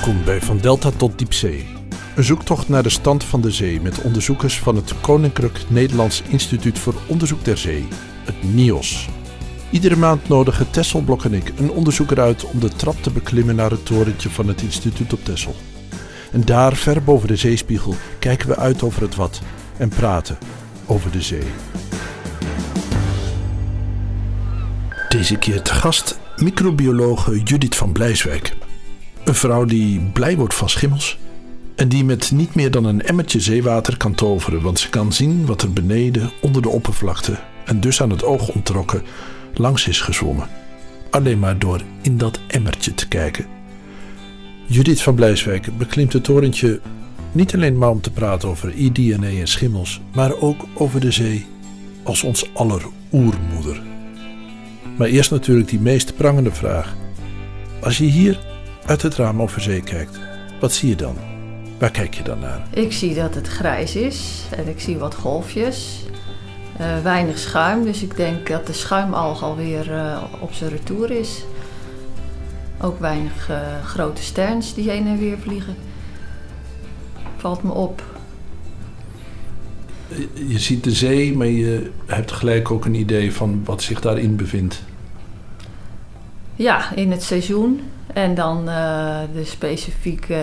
Welkom bij Van Delta tot Diepzee. Een zoektocht naar de stand van de zee met onderzoekers van het Koninklijk Nederlands Instituut voor Onderzoek der Zee, het NIOS. Iedere maand nodigen Tesselblok en ik een onderzoeker uit om de trap te beklimmen naar het torentje van het instituut op Tessel. En daar, ver boven de zeespiegel, kijken we uit over het wat en praten over de zee. Deze keer te gast microbiologe Judith van Blijswijk. Een vrouw die blij wordt van schimmels. En die met niet meer dan een emmertje zeewater kan toveren, want ze kan zien wat er beneden onder de oppervlakte en dus aan het oog ontrokken langs is gezwommen. Alleen maar door in dat emmertje te kijken. Judith van Blijswijk beklimt het torentje niet alleen maar om te praten over eDNA en schimmels, maar ook over de zee als ons aller oermoeder. Maar eerst natuurlijk die meest prangende vraag. Als je hier uit het raam over zee kijkt, wat zie je dan? Waar kijk je dan naar? Ik zie dat het grijs is en ik zie wat golfjes. Uh, weinig schuim, dus ik denk dat de schuimalg alweer uh, op zijn retour is. Ook weinig uh, grote sterns die heen en weer vliegen. Valt me op. Je ziet de zee, maar je hebt gelijk ook een idee van wat zich daarin bevindt. Ja, in het seizoen. En dan uh, de specifieke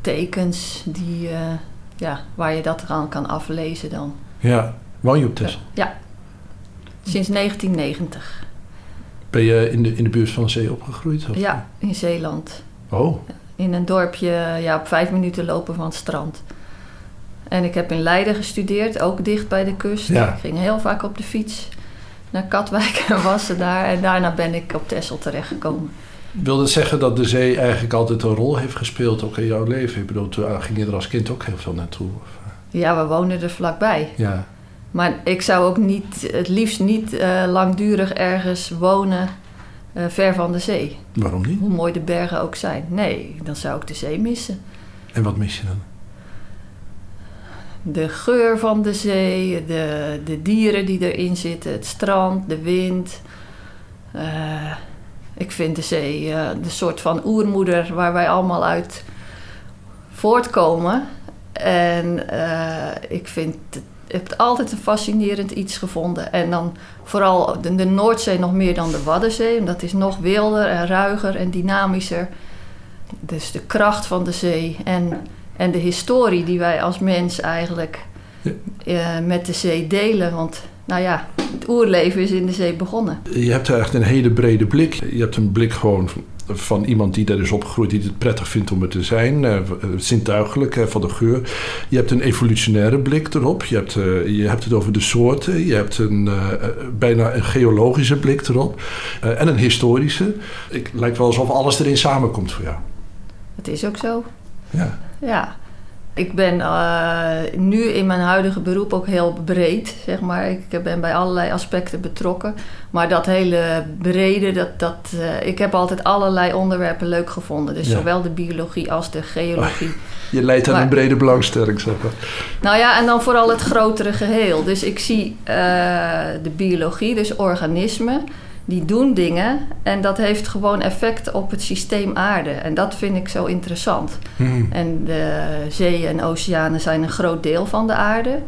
tekens die, uh, ja, waar je dat aan kan aflezen dan. Ja, woon je op Texel? Ja, sinds 1990. Ben je in de, in de buurt van de zee opgegroeid? Of? Ja, in Zeeland. Oh. In een dorpje ja, op vijf minuten lopen van het strand. En ik heb in Leiden gestudeerd, ook dicht bij de kust. Ja. Ik ging heel vaak op de fiets naar Katwijk en wassen daar. En daarna ben ik op Texel terechtgekomen. Wil dat zeggen dat de zee eigenlijk altijd een rol heeft gespeeld ook in jouw leven? Ik bedoel, toen ging je er als kind ook heel veel naartoe? Of? Ja, we woonden er vlakbij. Ja. Maar ik zou ook niet, het liefst niet uh, langdurig ergens wonen uh, ver van de zee. Waarom niet? Hoe mooi de bergen ook zijn. Nee, dan zou ik de zee missen. En wat mis je dan? De geur van de zee, de, de dieren die erin zitten, het strand, de wind. Uh, ik vind de zee uh, de soort van oermoeder waar wij allemaal uit voortkomen. En uh, ik vind het, altijd een fascinerend iets gevonden. En dan vooral de, de, Noordzee nog meer dan de Waddenzee. Dat is nog wilder en ruiger en dynamischer. Dus de kracht van de zee en, en de historie die wij als mens eigenlijk ja. uh, met de zee delen. Want nou ja, het oerleven is in de zee begonnen. Je hebt echt een hele brede blik. Je hebt een blik gewoon van, iemand die daar is opgegroeid, die het prettig vindt om er te zijn. Uh, zintuigelijk, uh, van de geur. Je hebt een evolutionaire blik erop. Je hebt, uh, je hebt het over de soorten. Je hebt een, bijna een geologische blik erop. en een historische. Het lijkt wel alsof alles erin samenkomt voor jou. Het is ook zo. Ja. Ja. Ik ben uh, nu in mijn huidige beroep ook heel breed, zeg maar. Ik ben bij allerlei aspecten betrokken. Maar dat hele brede, dat, dat, uh, ik heb altijd allerlei onderwerpen leuk gevonden. Dus ja. zowel de biologie als de geologie. Je leidt aan maar, een brede belangstelling, zeg maar. Nou ja, en dan vooral het grotere geheel. Dus ik zie uh, de biologie, dus organismen die doen dingen en dat heeft gewoon effect op het systeem aarde. En dat vind ik zo interessant. Hmm. En de zeeën en oceanen zijn een groot deel van de aarde.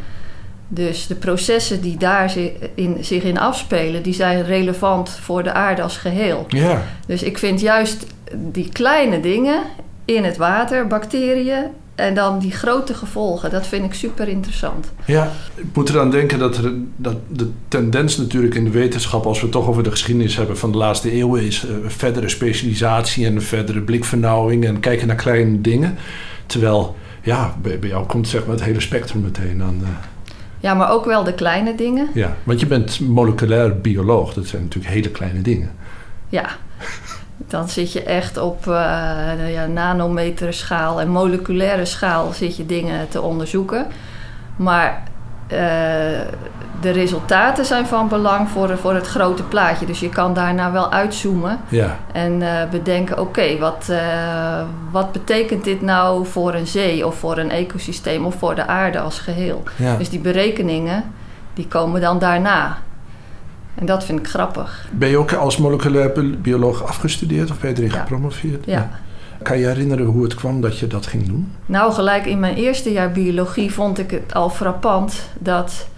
Dus de processen die daar in, zich in afspelen, die zijn relevant voor de aarde als geheel. Ja. Dus ik vind juist die kleine dingen in het water, bacteriën, en dan die grote gevolgen, dat vind ik super interessant. Ja, ik moet eraan denken dat, er, dat de tendens natuurlijk in de wetenschap, als we het toch over de geschiedenis hebben van de laatste eeuwen, is uh, verdere specialisatie en verdere blikvernauwing en kijken naar kleine dingen. Terwijl, ja, bij, bij jou komt zeg maar het hele spectrum meteen aan. Uh... Ja, maar ook wel de kleine dingen. Ja, want je bent moleculair bioloog, dat zijn natuurlijk hele kleine dingen. Ja, dan zit je echt op uh, ja, nanometer schaal en moleculaire schaal zit je dingen te onderzoeken. Maar uh, de resultaten zijn van belang voor, voor het grote plaatje. Dus je kan daarna wel uitzoomen ja. en uh, bedenken: oké, okay, wat, wat betekent dit nou voor een zee of voor een ecosysteem of voor de aarde als geheel? Ja. Dus die berekeningen die komen dan daarna. En dat vind ik grappig. Ben je ook als moleculair bioloog afgestudeerd of ben je erin ja. gepromoveerd? Ja. Kan je herinneren hoe het kwam dat je dat ging doen? Nou, gelijk in mijn eerste jaar biologie vond ik het al frappant dat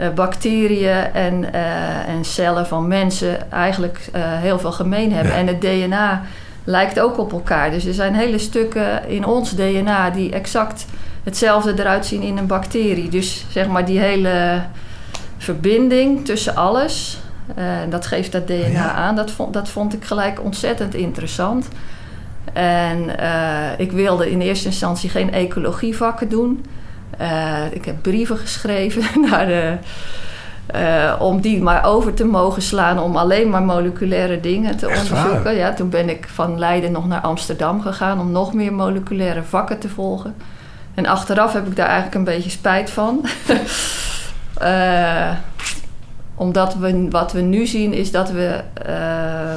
uh, bacteriën en, uh, en cellen van mensen eigenlijk uh, heel veel gemeen hebben. Ja. En het DNA lijkt ook op elkaar. Dus er zijn hele stukken in ons DNA die exact hetzelfde eruit zien in een bacterie. Dus zeg maar die hele verbinding tussen alles, dat geeft dat DNA ja. aan. Dat vond, dat vond ik gelijk ontzettend interessant. En ik wilde in eerste instantie geen ecologievakken doen. Uh, ik heb brieven geschreven naar de, uh, om die maar over te mogen slaan om alleen maar moleculaire dingen te Echt onderzoeken. waar? Ja, toen ben ik van Leiden nog naar Amsterdam gegaan om nog meer moleculaire vakken te volgen. En achteraf heb ik daar eigenlijk een beetje spijt van. uh, omdat we, wat we nu zien is dat we,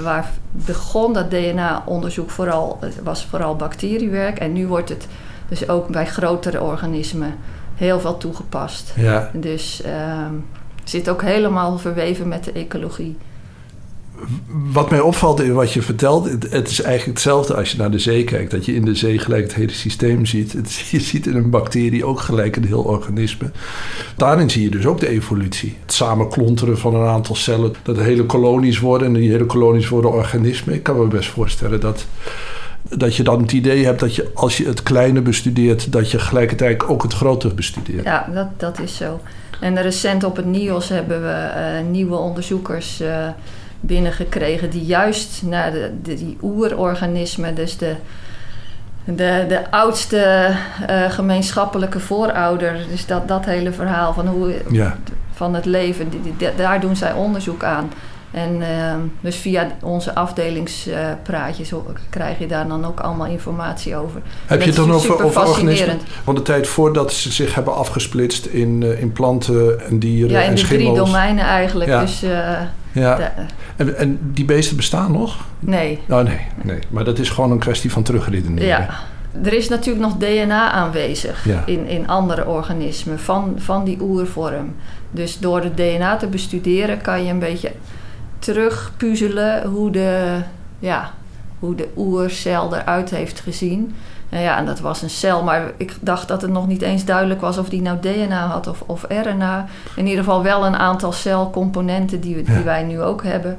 waar begon dat DNA-onderzoek vooral, was vooral bacteriewerk. En nu wordt het dus ook bij grotere organismen heel veel toegepast. Ja. Dus uh, zit ook helemaal verweven met de ecologie. Wat mij opvalt in wat je vertelt, het, is eigenlijk hetzelfde als je naar de zee kijkt. Dat je in de zee gelijk het hele systeem ziet. Je ziet in een bacterie ook gelijk een heel organisme. Daarin zie je dus ook de evolutie. Het samenklonteren van een aantal cellen. Dat hele kolonies worden en die hele kolonies worden organismen. Ik kan me best voorstellen dat dat je dan het idee hebt dat je als je het kleine bestudeert, dat je gelijkertijd ook het grote bestudeert. Ja, dat, dat is zo. En recent op het NIOS hebben we uh, nieuwe onderzoekers uh, binnengekregen die juist naar de, de, die oerorganismen, dus de, de, de oudste uh, gemeenschappelijke voorouder, dus dat, dat hele verhaal van, hoe, ja. van het leven, die, die, daar doen zij onderzoek aan. En uh, dus via onze afdelingspraatjes uh, krijg je daar dan ook allemaal informatie over. Heb je het dan over, over organismen van de tijd voordat ze zich hebben afgesplitst in, uh, in planten en dieren ja, in en de schimmels? drie domeinen eigenlijk. Ja. Dus, ja. De, en, en die beesten bestaan nog? Nee. Oh, nee, nee. Maar dat is gewoon een kwestie van terugredeneren. Ja. Er is natuurlijk nog DNA aanwezig ja. in, in andere organismen van, van die oervorm. Dus door het DNA te bestuderen kan je een beetje terugpuzzelen hoe de, ja, hoe de oercel eruit heeft gezien. En ja, en dat was een cel, maar ik dacht dat het nog niet eens duidelijk was of die nou DNA had of, of RNA. In ieder geval wel een aantal celcomponenten die, die Ja. wij nu ook hebben.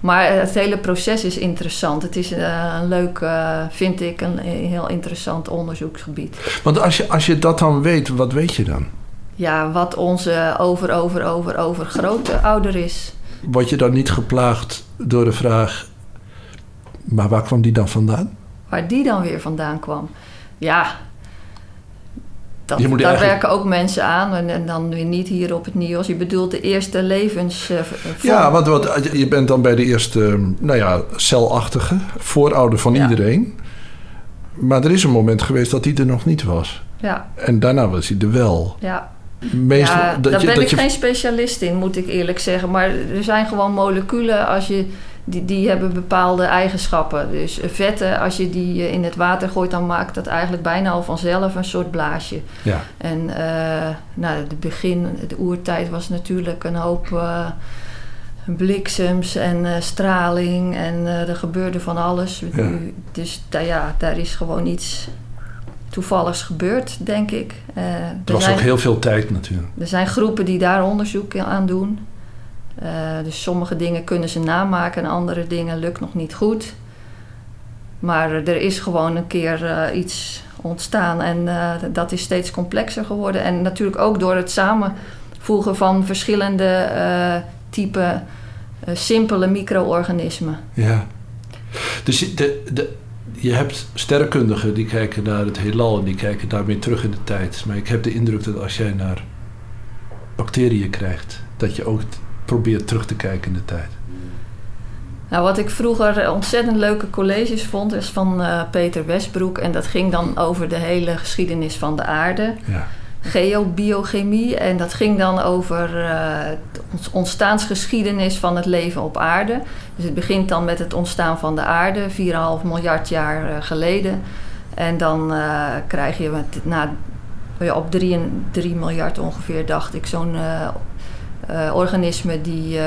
Maar het hele proces is interessant. Het is eh, een leuk, eh, vind ik, een, een heel interessant onderzoeksgebied. Want als je, als je dat dan weet, wat weet je dan? Ja, wat onze over, over, over, over grote ouder is. Word je dan niet geplaagd door de vraag... maar waar kwam die dan vandaan? Waar die dan weer vandaan kwam. Ja, dat, daar eigenlijk- werken ook mensen aan. En, en dan weer niet hier op het NIOS. Je bedoelt de eerste levens... eh, v- Ja, want wat, je bent dan bij de eerste, nou ja, celachtige, voorouder van Ja. iedereen. Maar er is een moment geweest dat die er nog niet was. ja, En daarna was hij er wel. ja. Ja, dat daar je, ben dat ik je, geen specialist in, moet ik eerlijk zeggen. Maar er zijn gewoon moleculen als je, die, die hebben bepaalde eigenschappen. Dus vetten, als je die eh, in het water gooit, dan maakt dat eigenlijk bijna al vanzelf een soort blaasje. Ja, En eh nou, het begin, de oertijd was natuurlijk een hoop eh, bliksems en straling. En er gebeurde van alles. Ja. Dus ja, daar is gewoon iets toevalligs gebeurd, denk ik. Eh, er er was zijn- ook heel veel tijd natuurlijk. er zijn groepen die daar onderzoek aan doen. Eh, dus sommige dingen kunnen ze namaken en andere dingen lukt nog niet goed. Maar er is gewoon een keer eh, iets ontstaan en dat is steeds complexer geworden. En natuurlijk ook door het samenvoegen van verschillende typen simpele micro-organismen. Ja. Dus de, de, je hebt sterrenkundigen die kijken naar het heelal en die kijken daarmee terug in de tijd. Maar ik heb de indruk dat als jij naar bacteriën krijgt, dat je ook probeert terug te kijken in de tijd. Nou, wat ik vroeger ontzettend leuke colleges vond, is van eh, Peter Westbroek. En dat ging dan over de hele geschiedenis van de aarde. Ja. Geobiochemie. En dat ging dan over ont- ontstaansgeschiedenis van het leven op aarde. Dus het begint dan met het ontstaan van de aarde, 4,5 miljard jaar eh, geleden. En dan eh, krijg je na, ja, op 3, en- 3 miljard ongeveer, dacht ik, zo'n eh, organisme die,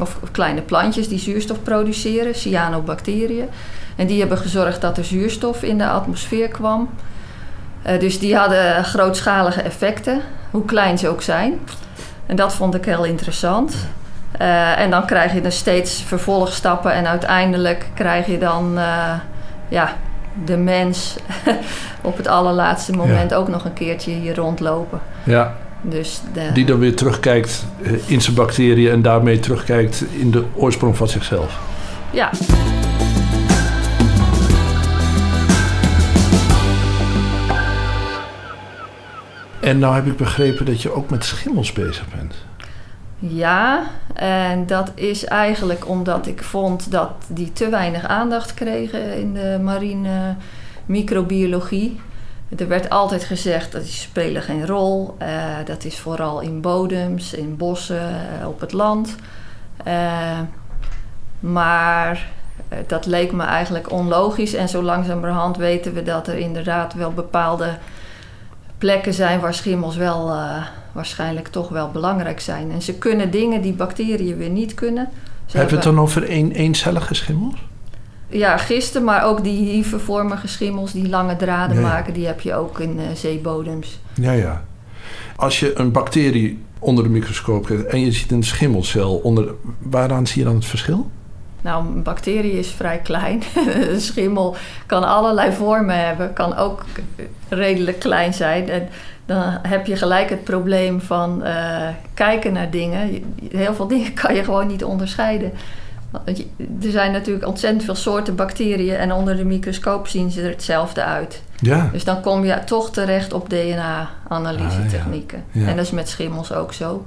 of kleine plantjes die zuurstof produceren, cyanobacteriën. En die hebben gezorgd dat er zuurstof in de atmosfeer kwam. Uh, dus die hadden grootschalige effecten, hoe klein ze ook zijn. En dat vond ik heel interessant. Uh, en dan krijg je dus steeds vervolgstappen en uiteindelijk krijg je dan uh, ja, de mens op het allerlaatste moment ja. ook nog een keertje hier rondlopen. Ja. Dus de... Die dan weer terugkijkt in zijn bacteriën en daarmee terugkijkt in de oorsprong van zichzelf. Ja. En nou heb ik begrepen dat je ook met schimmels bezig bent. Ja, en dat is eigenlijk omdat ik vond dat die te weinig aandacht kregen in de marine microbiologie. Er werd altijd gezegd dat die spelen geen rol. Uh, dat is vooral in bodems, in bossen, uh, op het land. Uh, maar dat leek me eigenlijk onlogisch. En zo langzamerhand weten we dat er inderdaad wel bepaalde plekken zijn waar schimmels wel waarschijnlijk toch wel belangrijk zijn. En ze kunnen dingen die bacteriën weer niet kunnen. Ze hebben we het dan over een, eencellige schimmels? Ja, gisten, maar ook die hyvervormige schimmels die lange draden Ja, ja. maken, die heb je ook in eh, zeebodems. Ja, ja. Als je een bacterie onder de microscoop krijgt en je ziet een schimmelcel onder, waaraan zie je dan het verschil? Nou, een bacterie is vrij klein. een schimmel kan allerlei vormen hebben, kan ook redelijk klein zijn. En dan heb je gelijk het probleem van eh, kijken naar dingen. Heel veel dingen kan je gewoon niet onderscheiden. Want je- Er zijn natuurlijk ontzettend veel soorten bacteriën en onder de microscoop zien ze er hetzelfde uit. Ja. Dus dan kom je toch terecht op DNA-analyse-technieken. Ah, ja. Ja. En dat is met schimmels ook zo.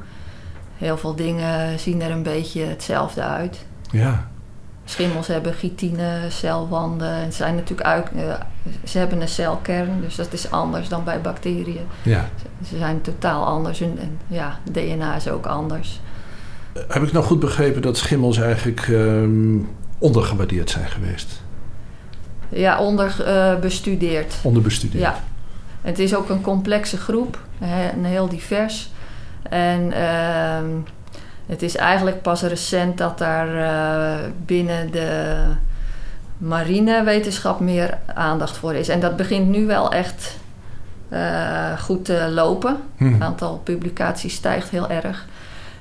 Heel veel dingen zien er een beetje hetzelfde uit. Ja. Schimmels hebben chitine, celwanden. En ze, zijn natuurlijk uit, eh, ze hebben een celkern, dus dat is anders dan bij bacteriën. ja. Ze zijn totaal anders. En, en ja, DNA is ook anders. Heb ik nou goed begrepen dat schimmels eigenlijk ehm, ondergewaardeerd zijn geweest? Ja, onderbestudeerd. Onderbestudeerd? Ja. Het is ook een complexe groep, hè, en heel divers. En ehm, het is eigenlijk pas recent dat daar eh, binnen de marinewetenschap meer aandacht voor is. En dat begint nu wel echt eh, goed te lopen. Hm. Het aantal publicaties stijgt heel erg.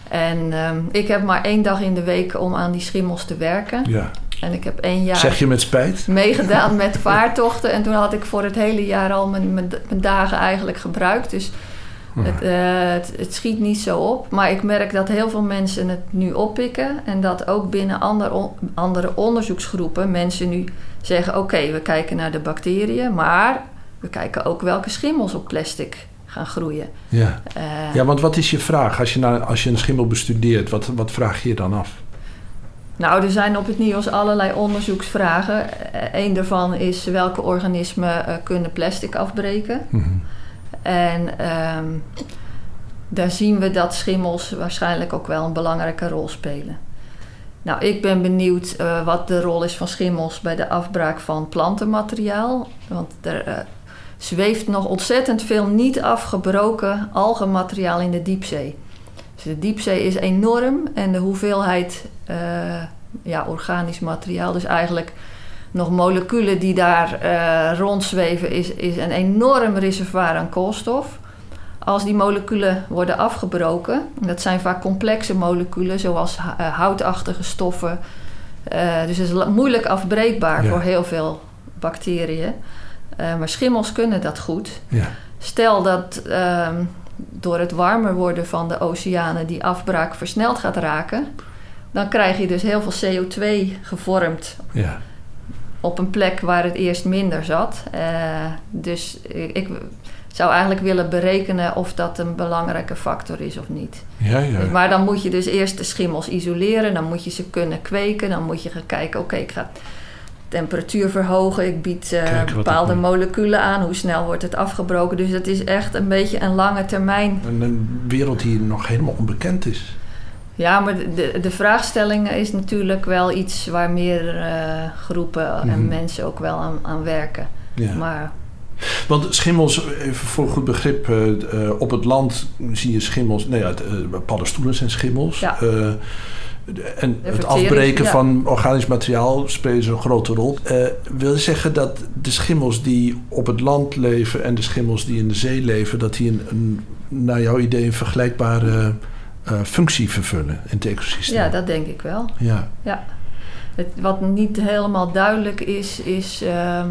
En ehm, ik heb maar één dag in de week om aan die schimmels te werken. Ja. En ik heb één jaar Zeg je met spijt? meegedaan met vaartochten. En toen had ik voor het hele jaar al mijn, mijn, mijn dagen eigenlijk gebruikt. Dus het, eh, het, het schiet niet zo op. Maar ik merk dat heel veel mensen het nu oppikken. En dat ook binnen ander, on- andere onderzoeksgroepen mensen nu zeggen... oké, we kijken naar de bacteriën, maar we kijken ook welke schimmels op plastic gaan groeien. Ja. Eh, Ja, want wat is je vraag? Als je, naar, als je een schimmel bestudeert, wat, wat vraag je je dan af? Nou, er zijn op het NIOS allerlei onderzoeksvragen. Eén daarvan is welke organismen eh, kunnen plastic afbreken. Mhm. En ehm, daar zien we dat schimmels waarschijnlijk ook wel een belangrijke rol spelen. Nou, ik ben benieuwd eh, wat de rol is van schimmels bij de afbraak van plantenmateriaal. Want er eh, zweeft nog ontzettend veel niet afgebroken algenmateriaal in de diepzee. Dus de diepzee is enorm en de hoeveelheid eh, ja, organisch materiaal, dus eigenlijk nog moleculen die daar eh, rondzweven, is, is een enorm reservoir aan koolstof. Als die moleculen worden afgebroken, en dat zijn vaak complexe moleculen zoals eh, houtachtige stoffen, eh, dus het is moeilijk afbreekbaar Ja. voor heel veel bacteriën. Maar schimmels kunnen dat goed. Ja. Stel dat ehm, door het warmer worden van de oceanen die afbraak versneld gaat raken, dan krijg je dus heel veel CO2 gevormd Ja. Op een plek waar het eerst minder zat. Eh, dus ik, zou eigenlijk willen berekenen of dat een belangrijke factor is of niet. Ja, ja. Maar dan moet je dus eerst de schimmels isoleren, dan moet je ze kunnen kweken, dan moet je gaan kijken, oké, ik ga temperatuur verhogen, ik bied eh, bepaalde moleculen aan, hoe snel wordt het afgebroken. Dus het is echt een beetje een lange termijn. Een, een wereld die nog helemaal onbekend is. Ja, maar de, de, vraagstelling is natuurlijk wel iets waar meer eh, groepen en Mhm. mensen ook wel aan, aan werken. Ja. Maar Want schimmels, even voor goed begrip, eh, eh, op het land zie je schimmels. Nou ja, paddenstoelen zijn schimmels. Ja. En het afbreken ja. van organisch materiaal spelen een grote rol. Wil je zeggen dat de schimmels die op het land leven en de schimmels die in de zee leven, dat die een, een naar jouw idee een vergelijkbare eh, functie vervullen in het ecosysteem? Ja, dat denk ik wel. Ja. Ja. Het, wat niet helemaal duidelijk is, is ehm,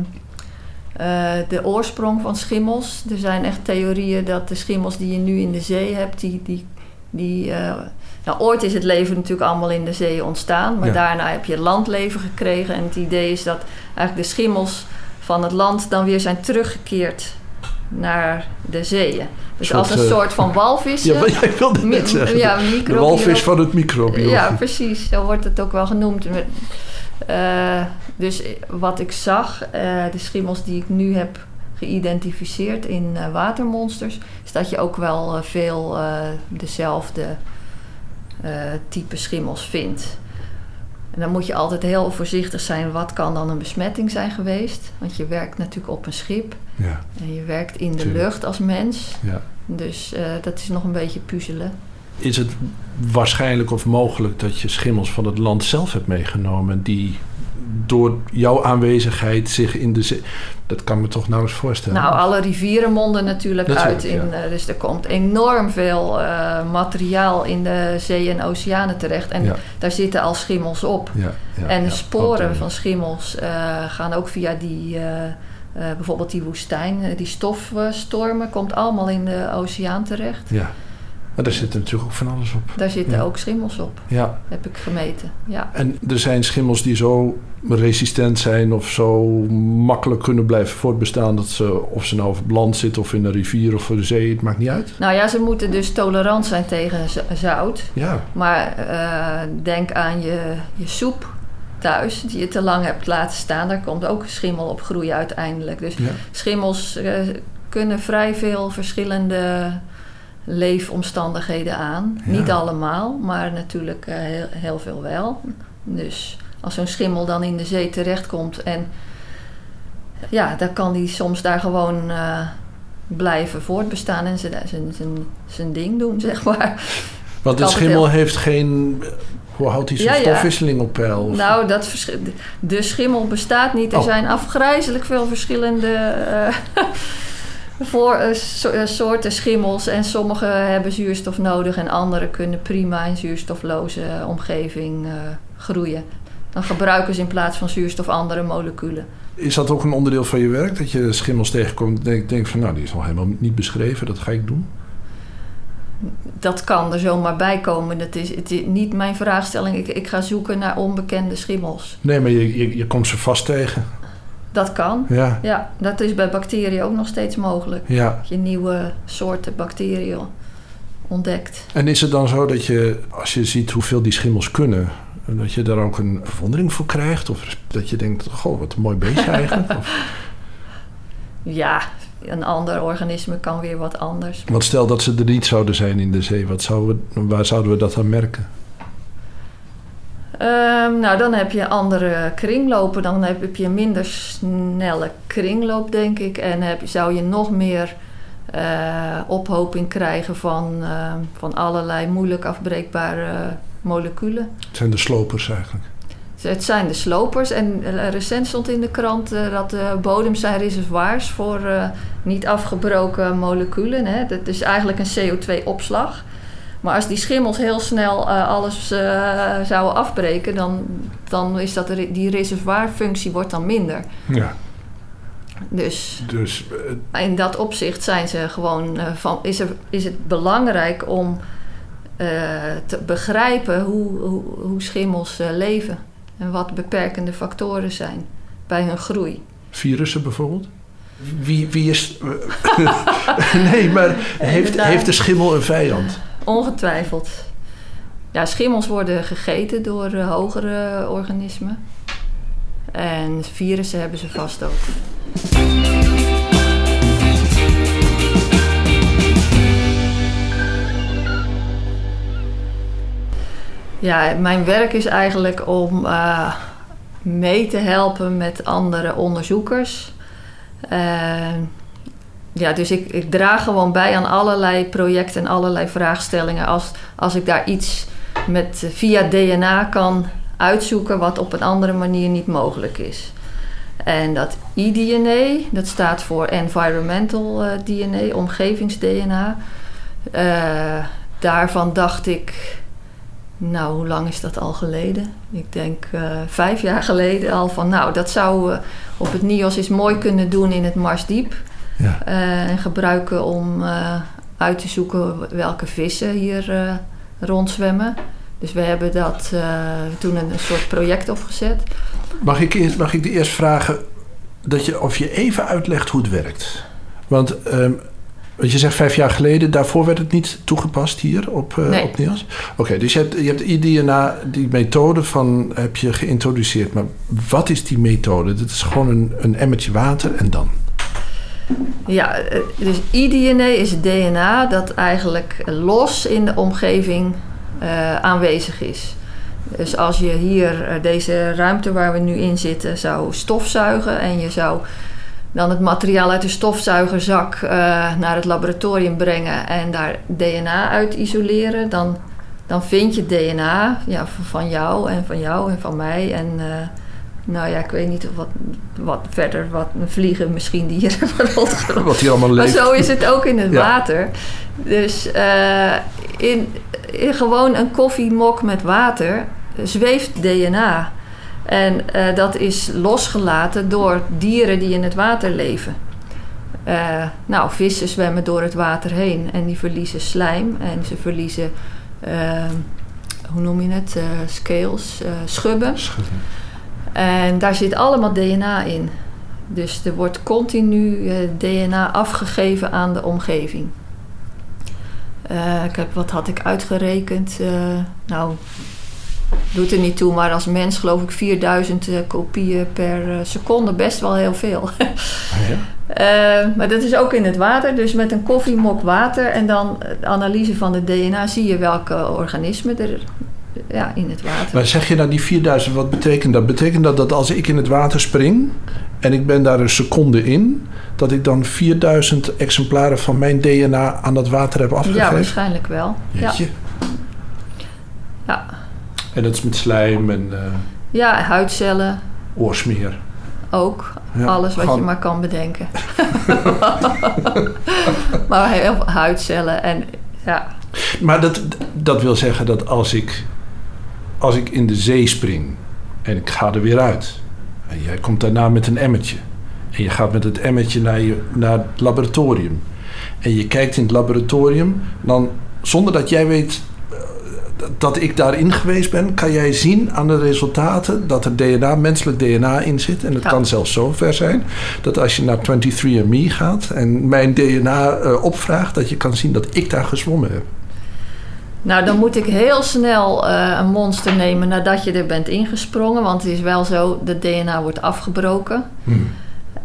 eh, de oorsprong van schimmels. Er zijn echt theorieën dat de schimmels die je nu in de zee hebt, die. die, die eh, nou, ooit is het leven natuurlijk allemaal in de zee ontstaan, maar Ja. daarna heb je landleven gekregen. En het idee is dat eigenlijk de schimmels van het land dan weer zijn teruggekeerd naar de zeeën. Dus Soort, als een eh, soort van walvissen. Ja, jij wilde net zeggen. ja, de walvis van het microbiologie. Ja, precies. Zo wordt het ook wel genoemd. Eh, dus wat ik zag, eh, de schimmels die ik nu heb geïdentificeerd in eh, watermonsters, is dat je ook wel eh, veel eh, dezelfde eh, type schimmels vindt. En dan moet je altijd heel voorzichtig zijn. Wat kan dan een besmetting zijn geweest? Want je werkt natuurlijk op een schip Ja, en je werkt in de Tuurlijk. lucht als mens. ja. Dus eh, dat is nog een beetje puzzelen. Is het waarschijnlijk of mogelijk dat je schimmels van het land zelf hebt meegenomen die door jouw aanwezigheid zich in de zee. Dat kan me toch nauwelijks voorstellen. Nou, alle rivieren monden natuurlijk, Natuurlijk, uit. In, ja. eh, dus er komt enorm veel eh, materiaal in de zee en oceanen terecht. En ja, daar zitten al schimmels op. ja, en sporen van schimmels eh, gaan ook via die, bijvoorbeeld die woestijn. die stofstormen komt allemaal in de oceaan terecht. Ja, maar daar zit natuurlijk ook van alles op. Daar zitten Ja. ook schimmels op, Ja, heb ik gemeten. Ja. en er zijn schimmels die zo resistent zijn of zo makkelijk kunnen blijven voortbestaan dat ze, of ze nou op het land zitten of in een rivier of voor de zee, het maakt niet uit. Nou ja, ze moeten dus tolerant zijn tegen zout. Ja, Maar eh, denk aan je, je soep thuis, die je te lang hebt laten staan. Daar komt ook schimmel op groeien uiteindelijk. Dus ja, schimmels eh, kunnen vrij veel verschillende leefomstandigheden aan. Ja. Niet allemaal, maar natuurlijk eh, heel, heel veel wel. Dus als zo'n schimmel dan in de zee terechtkomt en ja, dan kan die soms daar gewoon eh, blijven voortbestaan en zijn, zijn, zijn, zijn ding doen, zeg maar. want de schimmel heeft geen. Hoe houdt hij zijn Ja, ja. stofwisseling op peil? Of- Nou, dat de schimmel bestaat niet. Er Oh. zijn afgrijzelijk veel verschillende eh, voor, so- eh, soorten schimmels. En sommige hebben zuurstof nodig en andere kunnen prima in zuurstofloze omgeving eh, groeien. Dan gebruiken ze in plaats van zuurstof andere moleculen. Is dat ook een onderdeel van je werk? Dat je schimmels tegenkomt en denk, denk van, nou, die is nog helemaal niet beschreven, dat ga ik doen. Dat kan er zomaar bij komen. Dat is, het is niet mijn vraagstelling. Ik, ik ga zoeken naar onbekende schimmels. Nee, maar je, je, je komt ze vast tegen. Dat kan. Ja, Ja, dat is bij bacteriën ook nog steeds mogelijk. ja. Dat je nieuwe soorten bacteriën ontdekt. En is het dan zo dat je, als je ziet hoeveel die schimmels kunnen, dat je daar ook een verwondering voor krijgt? Of dat je denkt, goh, wat een mooi beestje eigenlijk? Of, Ja, een ander organisme kan weer wat anders. want stel dat ze er niet zouden zijn in de zee, wat zouden we, waar zouden we dat aan merken? Ehm, nou, dan heb je andere kringlopen. Dan heb, je minder snelle kringloop, denk ik. En heb, zou je nog meer eh, ophoping krijgen van, ehm, van allerlei moeilijk afbreekbare moleculen. Het zijn de slopers eigenlijk. Het zijn de slopers. En eh, recent stond in de krant eh, dat de bodems zijn reservoirs voor niet afgebroken moleculen. Hè. Dat is eigenlijk een CO2-opslag. Maar als die schimmels heel snel eh, alles eh, zouden afbreken, dan, dan is dat die reservoirfunctie wordt dan minder. Ja, Dus dus eh, in dat opzicht zijn ze gewoon van, is, er, is het belangrijk om te begrijpen hoe, hoe, hoe schimmels leven en wat beperkende factoren zijn bij hun groei. virussen bijvoorbeeld? Wie, wie is... nee, maar heeft, heeft de schimmel een vijand? Ongetwijfeld. Ja, schimmels worden gegeten door eh, hogere organismen. En virussen hebben ze vast ook. Ja, mijn werk is eigenlijk om eh, mee te helpen met andere onderzoekers. Eh, ja, dus ik, ik draag gewoon bij aan allerlei projecten en allerlei vraagstellingen. Als, als ik daar iets met, via DNA kan uitzoeken wat op een andere manier niet mogelijk is. En dat eDNA, dat staat voor Environmental uh, DNA, omgevings-DNA. Uh, daarvan dacht ik, nou, hoe lang is dat al geleden? Ik denk vijf jaar geleden al van, nou, dat zou op het NIOS eens mooi kunnen doen in het Marsdiep. Ja. Uh, en gebruiken om uit te zoeken welke vissen hier rondzwemmen. Dus we hebben dat toen een, een, soort project opgezet. Mag ik, eerst, mag ik eerst vragen dat je, of je even uitlegt hoe het werkt? Want um, want je zegt vijf jaar geleden, daarvoor werd het niet toegepast hier op, uh, nee. op NIOS? Oké, dus je hebt, je hebt IDNA, die methode van, heb je geïntroduceerd. Maar wat is die methode? Dat is gewoon een, een emmertje water en dan? Ja, dus iDNA is DNA dat eigenlijk los in de omgeving uh, aanwezig is. Dus als je hier uh, deze ruimte waar we nu in zitten zou stofzuigen en je zou dan het materiaal uit de stofzuigerzak naar het laboratorium brengen en daar DNA uit isoleren, dan, dan vind je DNA ja, van jou en van jou en van mij. En nou ja, ik weet niet wat, wat verder, wat vliegen misschien die hier hebben rondgelopen. Wat hier allemaal leeft. Maar zo is het ook in het ja. water. Dus uh, in, in gewoon een koffiemok met water zweeft DNA. En uh, dat is losgelaten door dieren die in het water leven. Uh, nou, vissen zwemmen door het water heen en die verliezen slijm en ze verliezen, hoe noem je het, scales, schubben. schubben. En daar zit allemaal DNA in. Dus er wordt continu DNA afgegeven aan de omgeving. ik heb, wat had ik uitgerekend? nou, doet er niet toe, maar als mens geloof ik 4000 uh, kopieën per seconde best wel heel veel. ja? uh, maar dat is ook in het water, dus met een koffiemok water en dan de analyse van de DNA zie je welke organismen er ja, in het water. Maar zeg je nou die 4000, wat betekent dat? Betekent dat dat als ik in het water spring en ik ben daar een seconde in, dat ik dan 4000 exemplaren van mijn DNA aan dat water heb afgegeven? Ja, waarschijnlijk wel. Jeetje. Ja. ja. En dat is met slijm en... Uh, ja, huidcellen. Oorsmeer. Ook. Ja, Alles wat je maar kan bedenken. maar heel veel huidcellen en ja. Maar dat, dat wil zeggen dat als ik, als ik in de zee spring en ik ga er weer uit... en jij komt daarna met een emmertje... en je gaat met het emmertje naar, je, naar het laboratorium... en je kijkt in het laboratorium... dan zonder dat jij weet dat ik daarin geweest ben, kan jij zien aan de resultaten dat er DNA, menselijk DNA in zit. En het ja. kan zelfs zo ver zijn dat als je naar 23andMe gaat en mijn DNA uh, opvraagt, dat je kan zien dat ik daar gezwommen heb. Nou, dan moet ik heel snel uh, een monster nemen nadat je er bent ingesprongen. Want het is wel zo, de DNA wordt afgebroken. Hmm.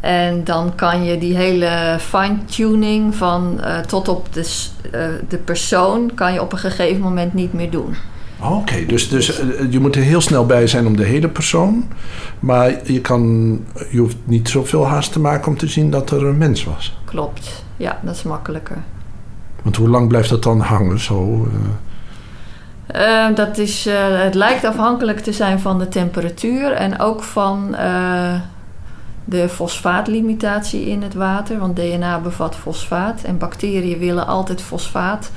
En dan kan je die hele fine-tuning van uh, tot op de, uh, de persoon... kan je op een gegeven moment niet meer doen. Oké, okay, dus, dus je moet er heel snel bij zijn om de hele persoon. Maar je, kan, je hoeft niet zoveel haast te maken om te zien dat er een mens was. Klopt, ja, dat is makkelijker. Want hoe lang blijft dat dan hangen zo? Dat is, het lijkt afhankelijk te zijn van de temperatuur en ook van de fosfaatlimitatie in het water. Want DNA bevat fosfaat en bacteriën willen altijd fosfaat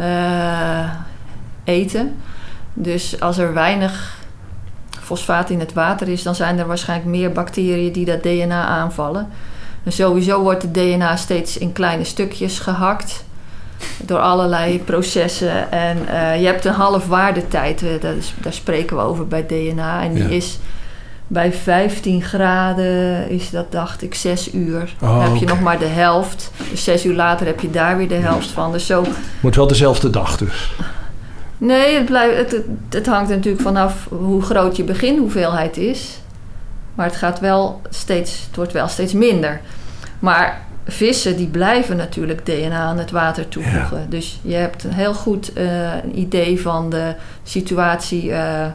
uh, eten. Dus als er weinig fosfaat in het water is, dan zijn er waarschijnlijk meer bacteriën die dat DNA aanvallen. En sowieso wordt het DNA steeds in kleine stukjes gehakt door allerlei processen. En uh, je hebt een halfwaardetijd, uh, daar, daar spreken we over bij DNA. En die ja. is bij 15 graden is dat, dacht ik, 6 uur. Oh, dan heb je okay. nog maar de helft. Dus 6 uur later heb je daar weer de helft van. Dus zo... Moet wel dezelfde dag dus. Nee, het, blijft, het, het, het hangt er natuurlijk vanaf hoe groot je beginhoeveelheid is. Maar het gaat wel steeds, het wordt wel steeds minder. Maar vissen die blijven natuurlijk DNA aan het water toevoegen. Ja. Dus je hebt een heel goed uh, een idee van de situatie... Uh,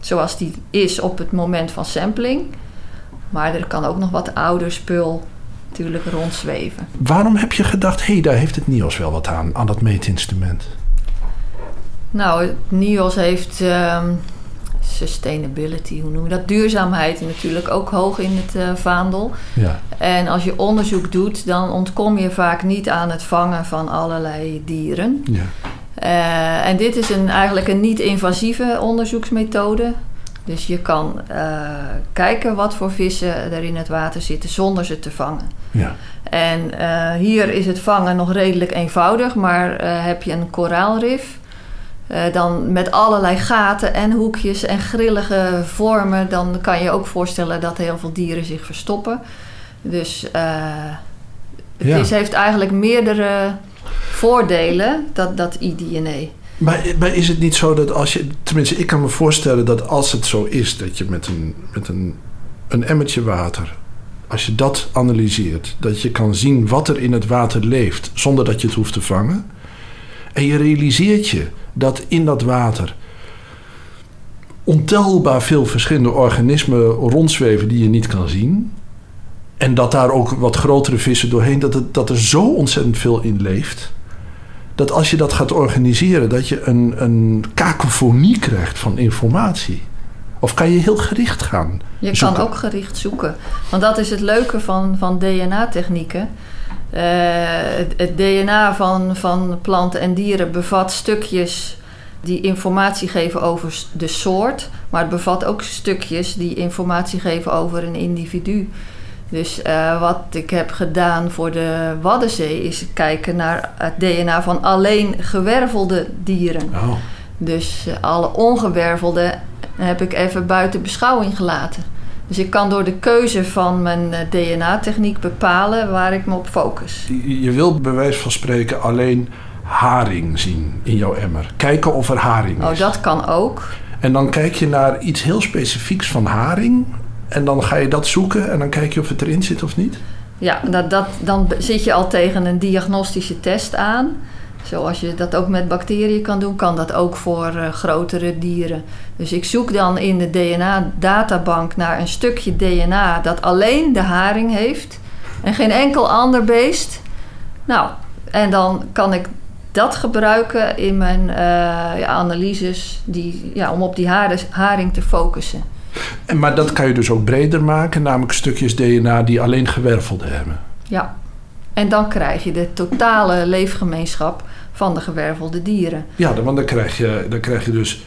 zoals die is op het moment van sampling. Maar er kan ook nog wat ouder spul natuurlijk rondzweven. Waarom heb je gedacht, hé, hey, daar heeft het NIOS wel wat aan, aan dat meetinstrument? Nou, NIOS heeft ehm, sustainability, hoe noem je dat? Duurzaamheid natuurlijk ook hoog in het uh, vaandel. Ja. En als je onderzoek doet, dan ontkom je vaak niet aan het vangen van allerlei dieren. Ja. Uh, en dit is een, eigenlijk een niet-invasieve onderzoeksmethode. Dus je kan uh, kijken wat voor vissen er in het water zitten zonder ze te vangen. Ja. En hier is het vangen nog redelijk eenvoudig, maar heb je een koraalrif, dan met allerlei gaten en hoekjes en grillige vormen, dan kan je ook voorstellen dat heel veel dieren zich verstoppen. Dus het Ja. is, heeft eigenlijk meerdere voordelen, dat, dat iDNA. Maar, maar is het niet zo dat als je... Tenminste, ik kan me voorstellen dat als het zo is... dat je met een, met een, een emmertje water... als je dat analyseert... dat je kan zien wat er in het water leeft... zonder dat je het hoeft te vangen... en je realiseert je dat in dat water... ontelbaar veel verschillende organismen rondzweven... die je niet kan zien... en dat daar ook wat grotere vissen doorheen... dat, het, dat er zo ontzettend veel in leeft dat als je dat gaat organiseren, dat je een, een kakofonie krijgt van informatie. Of kan je heel gericht gaan? Je zoeken? kan ook gericht zoeken. Want dat is het leuke van, van DNA-technieken. Uh, het, het, DNA van, van planten en dieren bevat stukjes die informatie geven over de soort, maar het bevat ook stukjes die informatie geven over een individu. Dus uh, wat ik heb gedaan voor de Waddenzee is kijken naar het DNA van alleen gewervelde dieren. Oh. Dus uh, alle ongewervelde heb ik even buiten beschouwing gelaten. Dus ik kan door de keuze van mijn uh, DNA-techniek bepalen waar ik me op focus. Je, wil bij wijze van spreken alleen haring zien in jouw emmer. Kijken of er haring is. Oh, dat kan ook. En dan kijk je naar iets heel specifieks van haring. En dan ga je dat zoeken en dan kijk je of het erin zit of niet? Ja, dat, dat, dan zit je al tegen een diagnostische test aan. Zoals je dat ook met bacteriën kan doen, kan dat ook voor uh, grotere dieren. Dus ik zoek dan in de DNA-databank naar een stukje DNA dat alleen de haring heeft en geen enkel ander beest. Nou, en dan kan ik dat gebruiken in mijn uh, ja, analyses die, ja, om op die haring te focussen. En, maar dat kan je dus ook breder maken, namelijk stukjes DNA die alleen gewervelden hebben. Ja, en dan krijg je de totale leefgemeenschap van de gewervelde dieren. Ja, want dan krijg je, dan krijg je dus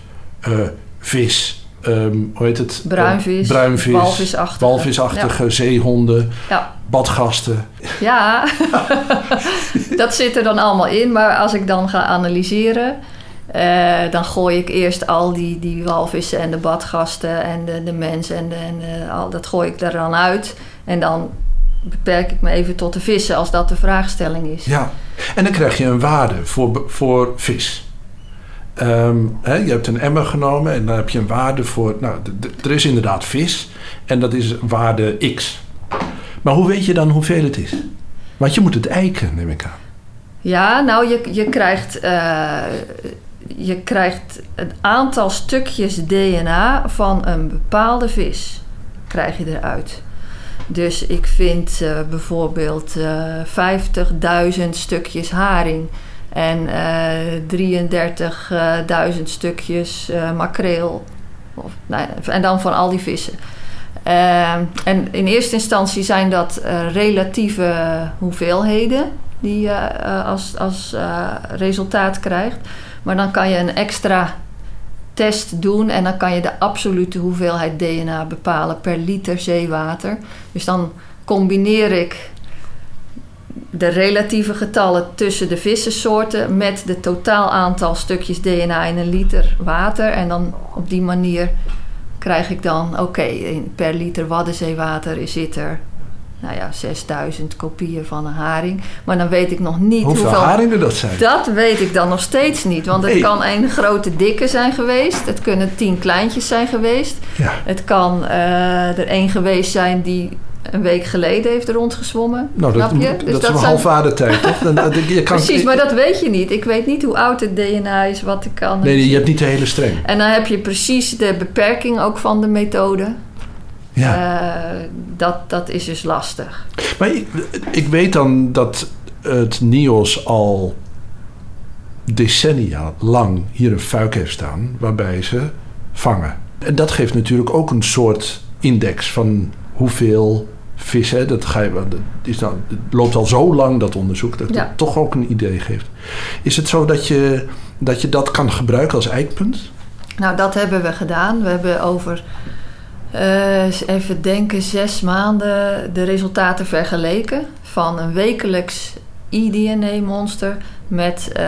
uh, vis, um, hoe heet het? Bruinvis, uh, bruinvis walvisachtige, walvisachtige ja. zeehonden, ja. badgasten. Ja, dat zit er dan allemaal in. Maar als ik dan ga analyseren, uh, dan gooi ik eerst al die, die walvissen en de badgasten en de, de mensen en, de, en de, al dat gooi ik er dan uit. En dan beperk ik me even tot de vissen als dat de vraagstelling is. Ja, en dan krijg je een waarde voor, voor vis. Um, hè, je hebt een emmer genomen en dan heb je een waarde voor. Nou, er is inderdaad vis en dat is waarde X. Maar hoe weet je dan hoeveel het is? Want je moet het eiken, neem ik aan. Ja, nou, je, je krijgt. Uh, je krijgt een aantal stukjes DNA van een bepaalde vis. Krijg je eruit. Dus ik vind uh, bijvoorbeeld uh, 50.000 stukjes haring en uh, 33.000 stukjes uh, makreel. Of, nou, en dan van al die vissen. Uh, en in eerste instantie zijn dat relatieve hoeveelheden die je als, als resultaat krijgt. Maar dan kan je een extra test doen en dan kan je de absolute hoeveelheid DNA bepalen per liter zeewater. Dus dan combineer ik de relatieve getallen tussen de vissensoorten met het totaal aantal stukjes DNA in een liter water. En dan op die manier krijg ik dan, oké, per liter waddenzeewater zit er nou ja, 6000 kopieën van een haring. Maar dan weet ik nog niet hoeveel, hoeveel haringen dat zijn. Dat weet ik dan nog steeds niet. Want het kan een grote dikke zijn geweest. Het kunnen tien kleintjes zijn geweest. Ja. Het kan eh, er één geweest zijn die een week geleden heeft rondgezwommen. Nou, dat, Snap je? dat, Dus is een zijn- halfwaardetijd, toch? Dan, je kan, Precies, maar dat weet je niet. Ik weet niet hoe oud het DNA is, wat ik kan. Nee, je hebt niet de hele streng. En dan heb je precies de beperking ook van de methode. Ja. Eh, dat, dat is dus lastig. Maar ik, ik weet dan dat het NIOS al decennia lang hier een fuik heeft staan waarbij ze vangen. En dat geeft natuurlijk ook een soort index van hoeveel vissen. Dat, ga je, dat is nou, het loopt al zo lang dat onderzoek dat Ja. het toch ook een idee geeft. Is het zo dat je dat, je dat kan gebruiken als eikpunt? Nou, dat hebben we gedaan. We hebben over, eh, even denken, zes maanden de resultaten vergeleken. Van een wekelijks eDNA-monster met eh,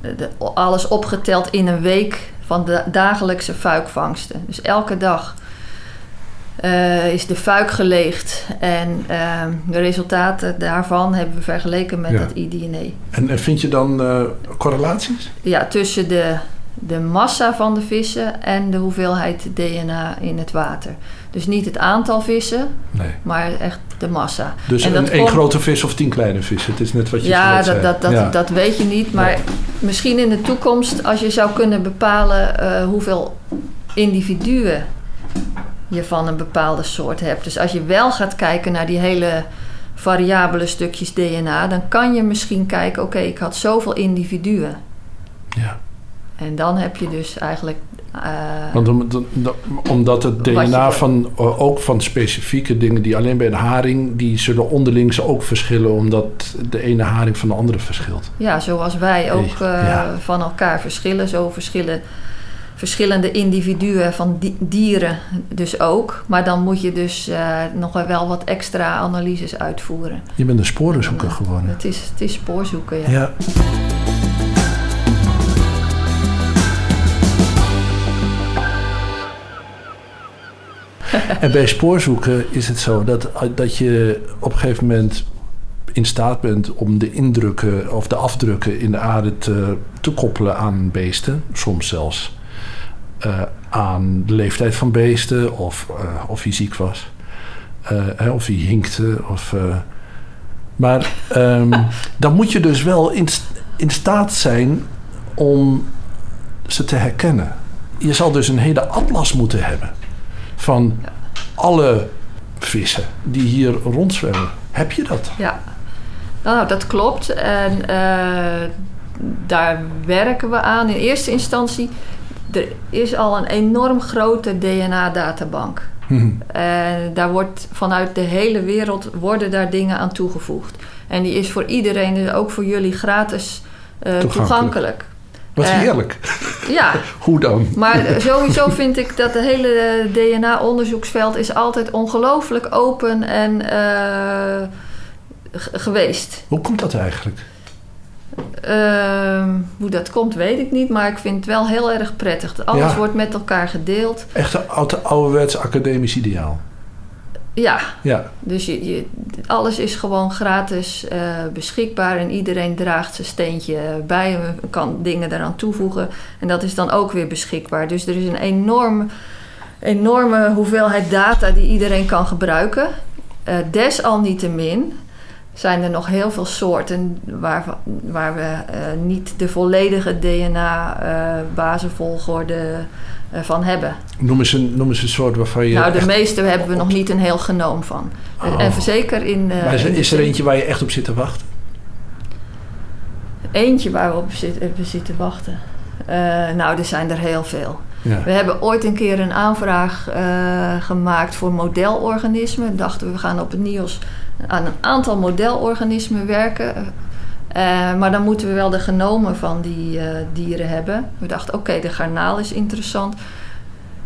de- alles opgeteld in een week van de dagelijkse fuikvangsten. Dus elke dag eh, is de fuik geleegd. En eh, de resultaten daarvan hebben we vergeleken met Ja. dat eDNA. En, en vind je dan correlaties? Ja, tussen de, de massa van de vissen en de hoeveelheid DNA in het water. Dus niet het aantal vissen, Nee. maar echt de massa. Dus En een dat één komt- grote vis of tien kleine vissen. Het is net wat je Ja, dat, zei. dat, dat, Ja. dat weet je niet. Maar misschien in de toekomst, als je zou kunnen bepalen eh, hoeveel individuen je van een bepaalde soort hebt. Dus als je wel gaat kijken naar die hele variabele stukjes DNA, dan kan je misschien kijken: oké, ik had zoveel individuen. Ja. En dan heb je dus eigenlijk. eh, Want om- omdat het je DNA van, eh, ook van specifieke dingen die alleen bij een haring, die zullen onderling ook verschillen, omdat de ene haring van de andere verschilt. ja, zoals wij ook eh, ja. van elkaar verschillen, zo verschillen verschillende individuen van di- dieren dus ook. Maar dan moet je dus nog wel wat extra analyses uitvoeren. Je bent een sporenzoeker geworden. Het is, het is spoorzoeken, ja. Ja. En bij spoorzoeken is het zo dat, dat je op een gegeven moment in staat bent om de indrukken of de afdrukken in de aarde te, te koppelen aan beesten. Soms zelfs eh, aan de leeftijd van beesten of eh, of hij ziek was. Eh, hè, of hij hinkte. Of, maar ehm, dan moet je dus wel in, in staat zijn om ze te herkennen. Je zal dus een hele atlas moeten hebben van alle vissen die hier rondzwemmen. Heb je dat? Ja, nou, dat klopt. En eh, daar werken we aan. In eerste instantie, er is al een enorm grote DNA-databank. Hm. En daar wordt vanuit de hele wereld worden daar dingen aan toegevoegd. En die is voor iedereen, dus ook voor jullie, gratis eh, Toegankelijk. toegankelijk. Wat Eh, heerlijk. Ja, Hoe dan? maar sowieso vind ik dat het hele DNA-onderzoeksveld is altijd ongelooflijk open en eh, geweest. Hoe komt dat eigenlijk? Ehm, hoe dat komt, weet ik niet, maar ik vind het wel heel erg prettig. Alles Ja. wordt met elkaar gedeeld. Echt een oude, ouderwets academisch ideaal. Ja, Ja, dus je, je, alles is gewoon gratis eh, beschikbaar en iedereen draagt zijn steentje bij en kan dingen eraan toevoegen. En dat is dan ook weer beschikbaar. Dus er is een enorm, enorme hoeveelheid data die iedereen kan gebruiken. Eh, desalniettemin zijn er nog heel veel soorten waar, waar we eh, niet de volledige DNA-bazenvolgorde eh, van hebben. noem eens, een, noem eens een soort waarvan je. nou, de meeste hebben we nog niet een heel genoom van. Oh. En zeker in. eh, maar is, in de is er eentje waar je echt op zit te wachten? Eentje waar we op zit, hebben zitten wachten. Eh, nou, er zijn er heel veel. Ja. We hebben ooit een keer een aanvraag eh, gemaakt voor modelorganismen. Dachten we, we gaan op het NIOS aan een aantal modelorganismen werken. Eh, maar dan moeten we wel de genomen van die eh, dieren hebben. We dachten, oké, de garnaal is interessant.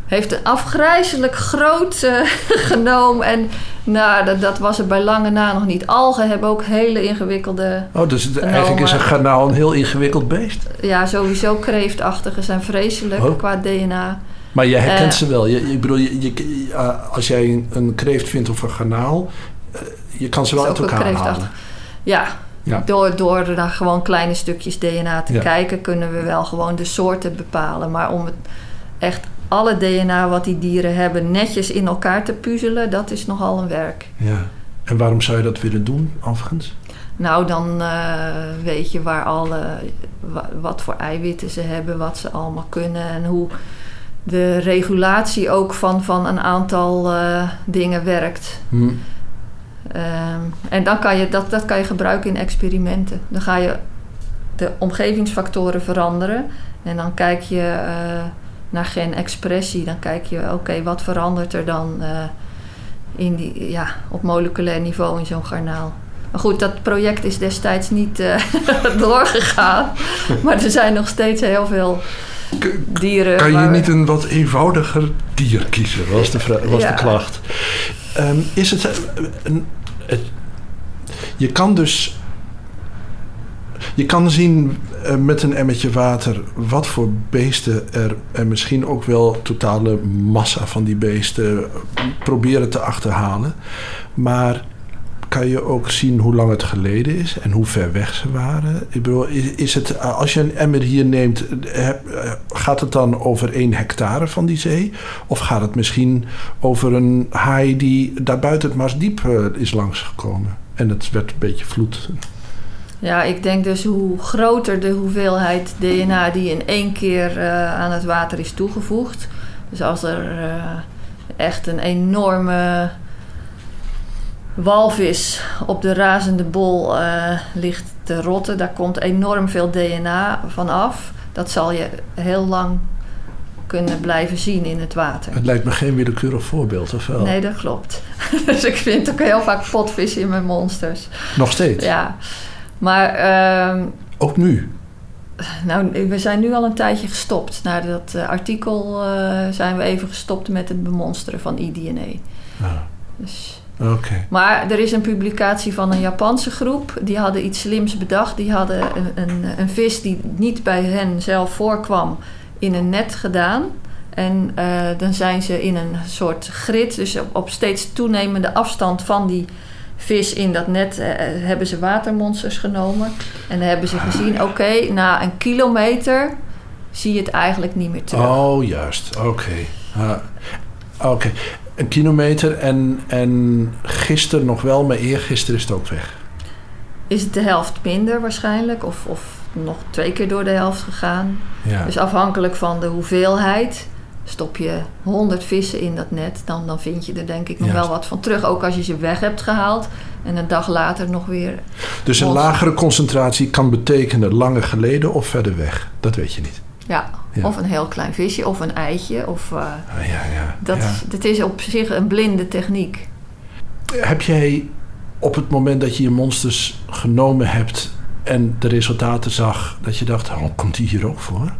Heeft een afgrijzelijk groot eh, genoom. En nou, dat, dat was er bij lange na nog niet. Algen hebben ook hele ingewikkelde... Oh, dus het, eigenlijk is een garnaal een heel ingewikkeld beest. Ja, sowieso kreeftachtige zijn vreselijk Oh. qua DNA. Maar je herkent ze wel. Je, ik bedoel, je, je- als jij een, een kreeft vindt of een garnaal, je kan ze wel uit elkaar halen. Ja, Ja. door, door naar gewoon kleine stukjes DNA te Ja. kijken, kunnen we wel gewoon de soorten bepalen. Maar om het echt alle DNA wat die dieren hebben netjes in elkaar te puzzelen, dat is nogal een werk. Ja. En waarom zou je dat willen doen, overigens? Nou, dan eh, weet je waar alle, wa- wat voor eiwitten ze hebben, wat ze allemaal kunnen en hoe de regulatie ook van, van een aantal eh, dingen werkt. Hm. Ehm, en dan kan je, dat, dat kan je gebruiken in experimenten. Dan ga je de omgevingsfactoren veranderen. En dan kijk je eh, naar geen expressie. Dan kijk je, oké, wat verandert er dan eh, in die, ja, op moleculair niveau in zo'n garnaal. Maar goed, dat project is destijds niet uh, doorgegaan. maar er zijn nog steeds heel veel dieren. Kan je niet een wat eenvoudiger dier kiezen, was de, was de klacht. Um, is het, een, het, Je kan dus je kan zien uh, met een emmertje water wat voor beesten er en misschien ook wel totale massa van die beesten proberen te achterhalen. Maar kan je ook zien hoe lang het geleden is en hoe ver weg ze waren. Ik bedoel, is, het, als je een emmer hier neemt, gaat het dan over één hectare van die zee? Of gaat het misschien over een haai die daar buiten het Maasdiep uh, is langsgekomen? En het werd een beetje vloed. Ja, ik denk dus hoe groter de hoeveelheid DNA die in één keer uh, aan het water is toegevoegd. Dus als er echt een enorme walvis op de razende bol uh, ligt te rotten, daar komt enorm veel DNA van af. Dat zal je heel lang kunnen blijven zien in het water. Het lijkt me geen willekeurig voorbeeld, of wel? Nee, dat klopt. dus ik vind ook heel vaak potvis in mijn monsters. Nog steeds? Ja. Maar... Uh, ook nu? Nou, we zijn nu al een tijdje gestopt. Na dat uh, artikel uh, zijn we even gestopt met het bemonsteren van iDNA. Ah. Dus... Okay. Maar er is een publicatie van een Japanse groep. Die hadden iets slims bedacht. Die hadden een, een, een vis die niet bij hen zelf voorkwam in een net gedaan. En uh, dan zijn ze in een soort grid, dus op, op steeds toenemende afstand van die vis in dat net, uh, hebben ze watermonsters genomen. En dan hebben ze gezien, oké, okay, na een kilometer zie je het eigenlijk niet meer terug. Oh, juist. Oké. Okay. Uh, Oké. Okay. Een kilometer en, en gisteren nog wel, maar eergisteren is het ook weg. Is het de helft minder waarschijnlijk? Of, of nog twee keer door de helft gegaan? Ja. Dus afhankelijk van de hoeveelheid. Stop je 100 vissen in dat net, dan, dan vind je er denk ik nog wel wat van terug. Ook als je ze weg hebt gehaald en een dag later nog weer. Dus een lagere concentratie kan betekenen langer geleden of verder weg. Dat weet je niet. Ja, ja. of een heel klein visje of een eitje. Of, uh, ah, ja, ja, dat, is op zich een blinde techniek. Heb jij op het moment dat je je monsters genomen hebt en de resultaten zag, dat je dacht: oh, komt die hier ook voor?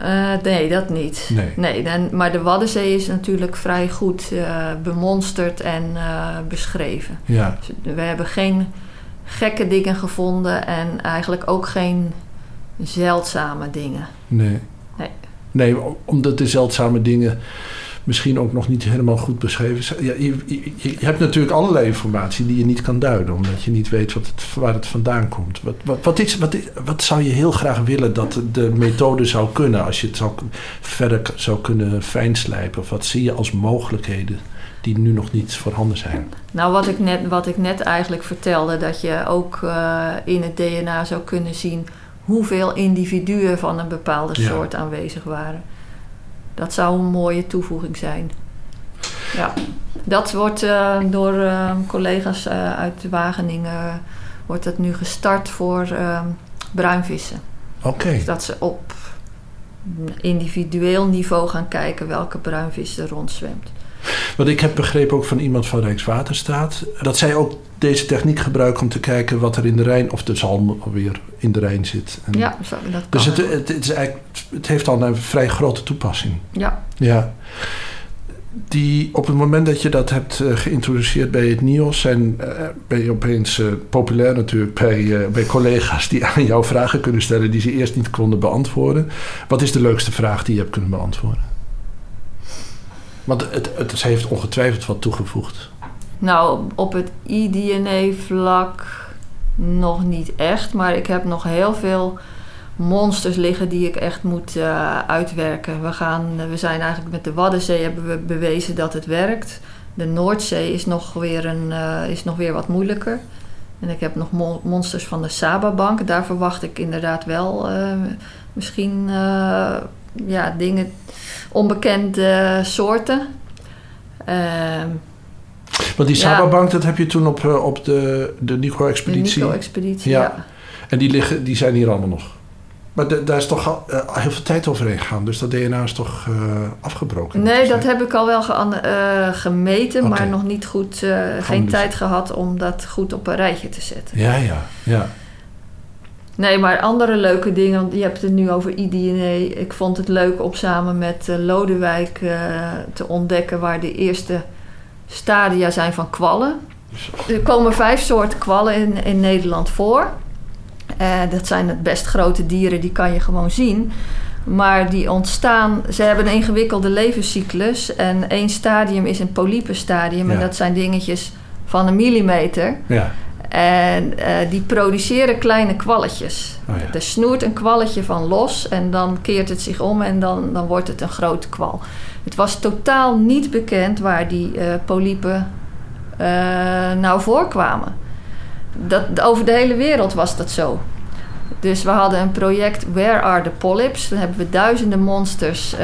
Uh, nee, dat niet. Nee. nee dan, maar de Waddenzee is natuurlijk vrij goed uh, bemonsterd en uh, beschreven. Ja. Dus we hebben geen gekke dingen gevonden en eigenlijk ook geen zeldzame dingen. Nee. Nee, nee omdat de zeldzame dingen misschien ook nog niet helemaal goed beschreven zijn. Ja, je, je, je, hebt natuurlijk allerlei informatie die je niet kan duiden, omdat je niet weet wat het, waar het vandaan komt. Wat, wat, wat, is, wat, wat zou je heel graag willen dat de methode zou kunnen, als je het zou, verder zou kunnen fijnslijpen? Of wat zie je als mogelijkheden die nu nog niet voorhanden zijn? Nou, wat ik net, wat ik net eigenlijk vertelde, dat je ook uh, in het DNA zou kunnen zien hoeveel individuen van een bepaalde Ja. soort aanwezig waren. Dat zou een mooie toevoeging zijn. Ja, dat wordt eh, door eh, collega's eh, uit Wageningen wordt dat nu gestart voor eh, bruinvissen. Oké. Dus dat ze op individueel niveau gaan kijken welke bruinvis er rondzwemt. Want ik heb begrepen ook van iemand van Rijkswaterstaat dat zij ook deze techniek gebruiken om te kijken wat er in de Rijn of de zalm alweer in de Rijn zit. En Ja, dat kan. dus het, het, het, is eigenlijk, het heeft al een vrij grote toepassing. ja, Ja. Die, op het moment dat je dat hebt uh, geïntroduceerd bij het NIOS, zijn, uh, ben je opeens uh, populair natuurlijk bij, bij collega's die aan jou vragen kunnen stellen die ze eerst niet konden beantwoorden. Wat is de leukste vraag die je hebt kunnen beantwoorden? Want het, het, heeft ongetwijfeld wat toegevoegd. Nou, op het iDNA-vlak nog niet echt. Maar ik heb nog heel veel monsters liggen die ik echt moet uh, uitwerken. We, gaan, we zijn eigenlijk met de Waddenzee hebben we bewezen dat het werkt. De Noordzee is nog weer, een, uh, is nog weer wat moeilijker. En ik heb nog mo monsters van de Saba-bank. Daar verwacht ik inderdaad wel uh, misschien ja, dingen, onbekende soorten. Ehm, Want die Saba-bank, ja. dat heb je toen op, op de, de Nico-expeditie? De Nico-expeditie, ja. ja. En die, liggen, die zijn hier allemaal nog. Maar de- daar is toch al eh, heel veel tijd overheen gegaan. Dus dat DNA is toch eh, afgebroken? Nee, dat heb ik al wel eh, gemeten, maar nog niet goed, eh, geen tijd gehad om dat goed op een rijtje te zetten. Ja, ja, ja. Nee, maar andere leuke dingen, want je hebt het nu over iDNA. Ik vond het leuk om samen met eh, Lodewijk eh, te ontdekken waar de eerste stadia zijn van kwallen. Er komen vijf soorten kwallen in, in Nederland voor. Eh, dat zijn het best grote dieren, die kan je gewoon zien. Maar die ontstaan, ze hebben een ingewikkelde levenscyclus. En één stadium is een polypenstadium. En dat zijn dingetjes van een millimeter. ja. En eh, die produceren kleine kwalletjes. Oh ja. Er snoert een kwalletje van los en dan keert het zich om en dan, dan wordt het een grote kwal. Het was totaal niet bekend waar die eh polypen eh, nou voorkwamen. Dat, over de hele wereld was dat zo. Dus we hadden een project Where are the polyps? Dan hebben we duizenden monsters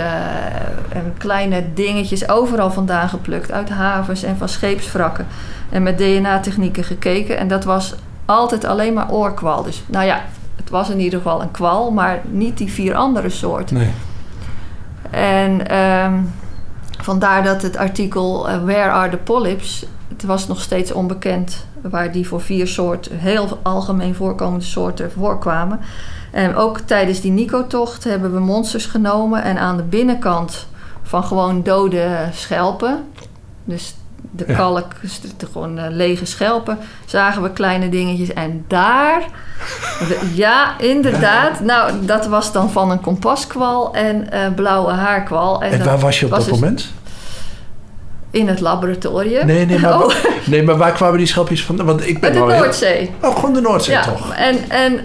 en kleine dingetjes overal vandaan geplukt. Uit havens en van scheepswrakken. En met DNA-technieken gekeken. En dat was altijd alleen maar oorkwal. Dus nou ja, het was in ieder geval een kwal, maar niet die vier andere soorten. Nee. En ehm, vandaar dat het artikel eh, Where are the polyps? Het was nog steeds onbekend waar die voor vier soorten, heel algemeen voorkomende soorten voorkwamen. En ook tijdens die Nico-tocht hebben we monsters genomen en aan de binnenkant van gewoon dode schelpen, dus de Ja. kalk, gewoon eh, lege schelpen, zagen we kleine dingetjes. En daar, de- ja, inderdaad. Nou, dat was dan van een kompaskwal en eh, blauwe haarkwal. En waar was je op was dat dus moment? In het laboratorium. Nee, nee, maar, Oh, nee, maar waar kwamen die schelpjes van? Want ik ben de heel- Noordzee. Oh, gewoon de Noordzee Ja, toch? en, en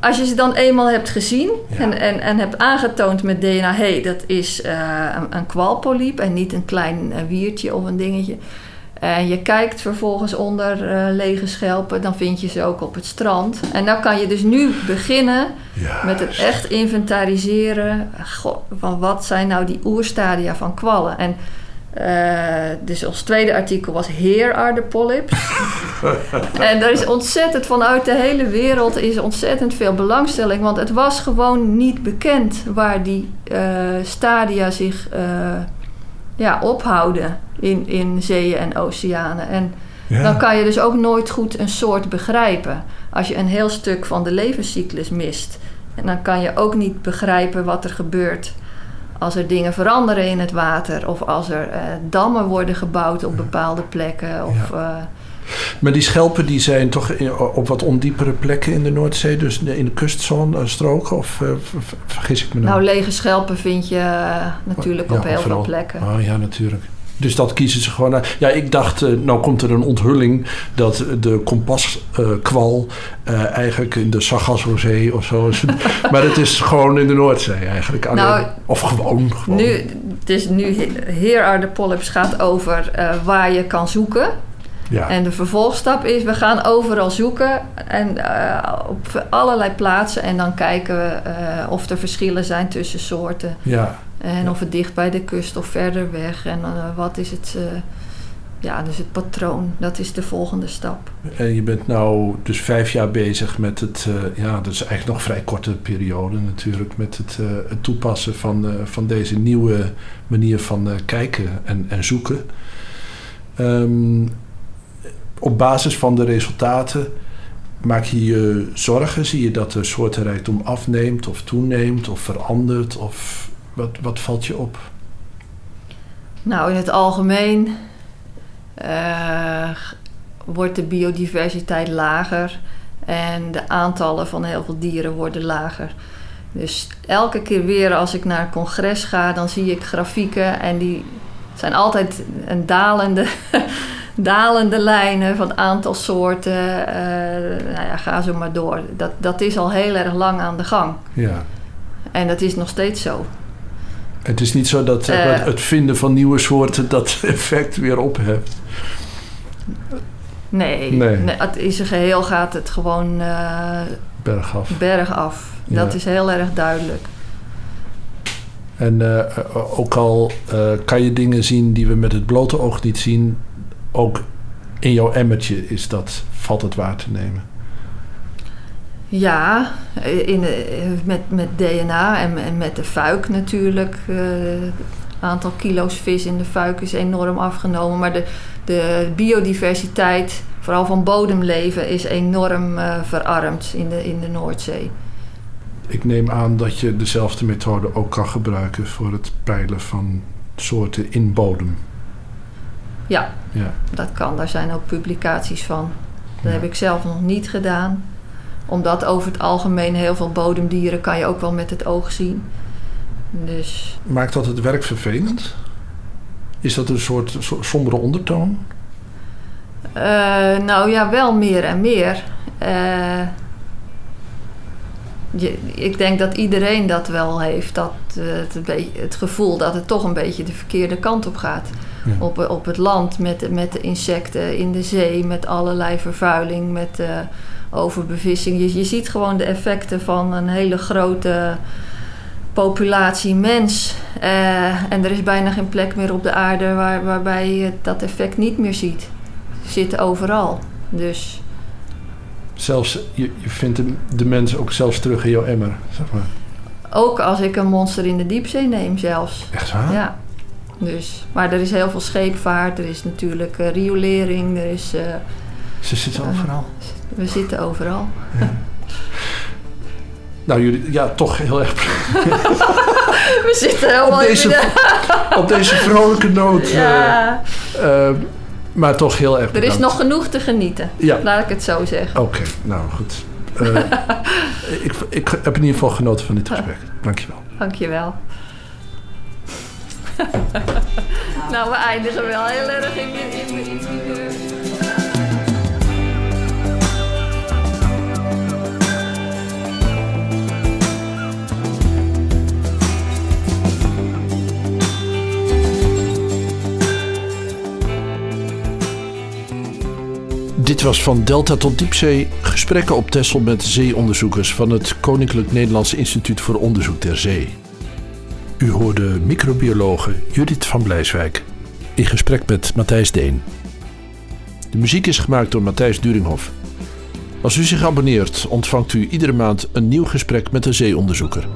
als je ze dan eenmaal hebt gezien Ja. en, en, en hebt aangetoond met DNA, hé, hey, dat is eh, een, een kwalpolyp en niet een klein eh, wiertje of een dingetje. En je kijkt vervolgens onder eh, lege schelpen, dan vind je ze ook op het strand. En dan kan je dus nu beginnen Ja. met het echt inventariseren van wat zijn nou die oerstadia van kwallen. En eh, dus ons tweede artikel was Here are the polyps. en er is ontzettend vanuit de hele wereld is ontzettend veel belangstelling, want het was gewoon niet bekend waar die eh, stadia zich eh, ja, ophouden in, in zeeën en oceanen. En Ja. dan kan je dus ook nooit goed een soort begrijpen. Als je een heel stuk van de levenscyclus mist. En dan kan je ook niet begrijpen wat er gebeurt als er dingen veranderen in het water. Of als er eh, dammen worden gebouwd op bepaalde plekken. Of, eh, Maar die schelpen die zijn toch op wat ondiepere plekken in de Noordzee, dus in de kustzone eh, stroken? Of ver- vergis ik me nou? nou, lege schelpen vind je natuurlijk Ja, op heel veel plekken. Oh ja, natuurlijk. Dus dat kiezen ze gewoon uit. Ja, ik dacht, eh, nou komt er een onthulling dat de kompaskwal eh, eigenlijk in de Sargassozee of zo is. maar het is gewoon in de Noordzee eigenlijk. Nou, of gewoon. gewoon. Nu, het is nu Here are the polyps gaat over eh, waar je kan zoeken. ja. En de vervolgstap is, we gaan overal zoeken en op allerlei plaatsen en dan kijken we of er verschillen zijn tussen soorten ja. En of het dicht bij de kust of verder weg en eh, wat is het, eh, ja, dus het patroon. Dat is de volgende stap. En je bent nou dus vijf jaar bezig met het, eh, ja, dat is eigenlijk nog een vrij korte periode natuurlijk, met het, het toepassen van, van deze nieuwe manier van kijken en, en zoeken. Ehm, op basis van de resultaten maak je je zorgen? Zie je dat de soortenrijkdom afneemt of toeneemt of verandert? Of wat, wat valt je op? Nou, in het algemeen eh, wordt de biodiversiteit lager en de aantallen van heel veel dieren worden lager. Dus elke keer weer als ik naar een congres ga, dan zie ik grafieken en die zijn altijd een dalende, dalende lijnen van aantal soorten. Eh, nou ja, ga zo maar door. Dat, dat is al heel erg lang aan de gang. Ja. En dat is nog steeds zo. Het is niet zo dat Eh. het vinden van nieuwe soorten dat effect weer opheft. Nee, Nee. nee. het in zijn geheel gaat het gewoon eh, Bergaf. bergaf. Dat Ja. is heel erg duidelijk. En eh, ook al kan je dingen zien die we met het blote oog niet zien, ook in jouw emmertje is dat, valt het waar te nemen. Ja, in, met, met DNA en, en met de fuik natuurlijk. Uh, het aantal kilo's vis in de fuik is enorm afgenomen. Maar de, de biodiversiteit, vooral van bodemleven, is enorm uh, verarmd in de, in de Noordzee. Ik neem aan dat je dezelfde methode ook kan gebruiken voor het peilen van soorten in bodem. Ja, ja. dat kan. Daar zijn ook publicaties van. Dat heb ik zelf nog niet gedaan. Omdat over het algemeen heel veel bodemdieren kan je ook wel met het oog zien. Dus... Maakt dat het werk vervelend? Is dat een soort sombere ondertoon? Uh, nou ja, wel meer en meer. Uh, je, ik denk dat iedereen dat wel heeft. Dat, uh, het, het, gevoel dat het toch een beetje de verkeerde kant op gaat. Op, op het land met, met de insecten, in de zee, met allerlei vervuiling, met uh, overbevissing. Je, je ziet gewoon de effecten van een hele grote populatie mens. Uh, en er is bijna geen plek meer op de aarde waar, waarbij je dat effect niet meer ziet. Het zit overal. Dus zelfs, je, je vindt de, mens ook zelfs terug in jouw emmer, zeg maar. Ook als ik een monster in de diepzee neem zelfs. Echt waar? Ja. Dus, maar er is heel veel scheepvaart, er is natuurlijk uh, riolering, er is... Uh, Ze zitten overal. We zitten overal. Ja. nou, jullie, ja, toch heel erg... we zitten helemaal op deze, op deze vrolijke noot. Ja. Uh, maar toch heel erg bedankt. Er is nog genoeg te genieten. Ja. Laat ik het zo zeggen. Oké, nou goed. Uh, ik, ik heb in ieder geval genoten van dit gesprek. Dankjewel. Dankjewel. nou, we eindigen wel heel erg in, in, in, in Dit was van Delta tot Diepzee gesprekken op Texel met zeeonderzoekers van het Koninklijk Nederlands Instituut voor Onderzoek ter Zee. U hoorde microbiologe Judith van Blijswijk in gesprek met Matthijs Deen. De muziek is gemaakt door Matthijs Duringhoff. Als u zich abonneert, ontvangt u iedere maand een nieuw gesprek met een zeeonderzoeker.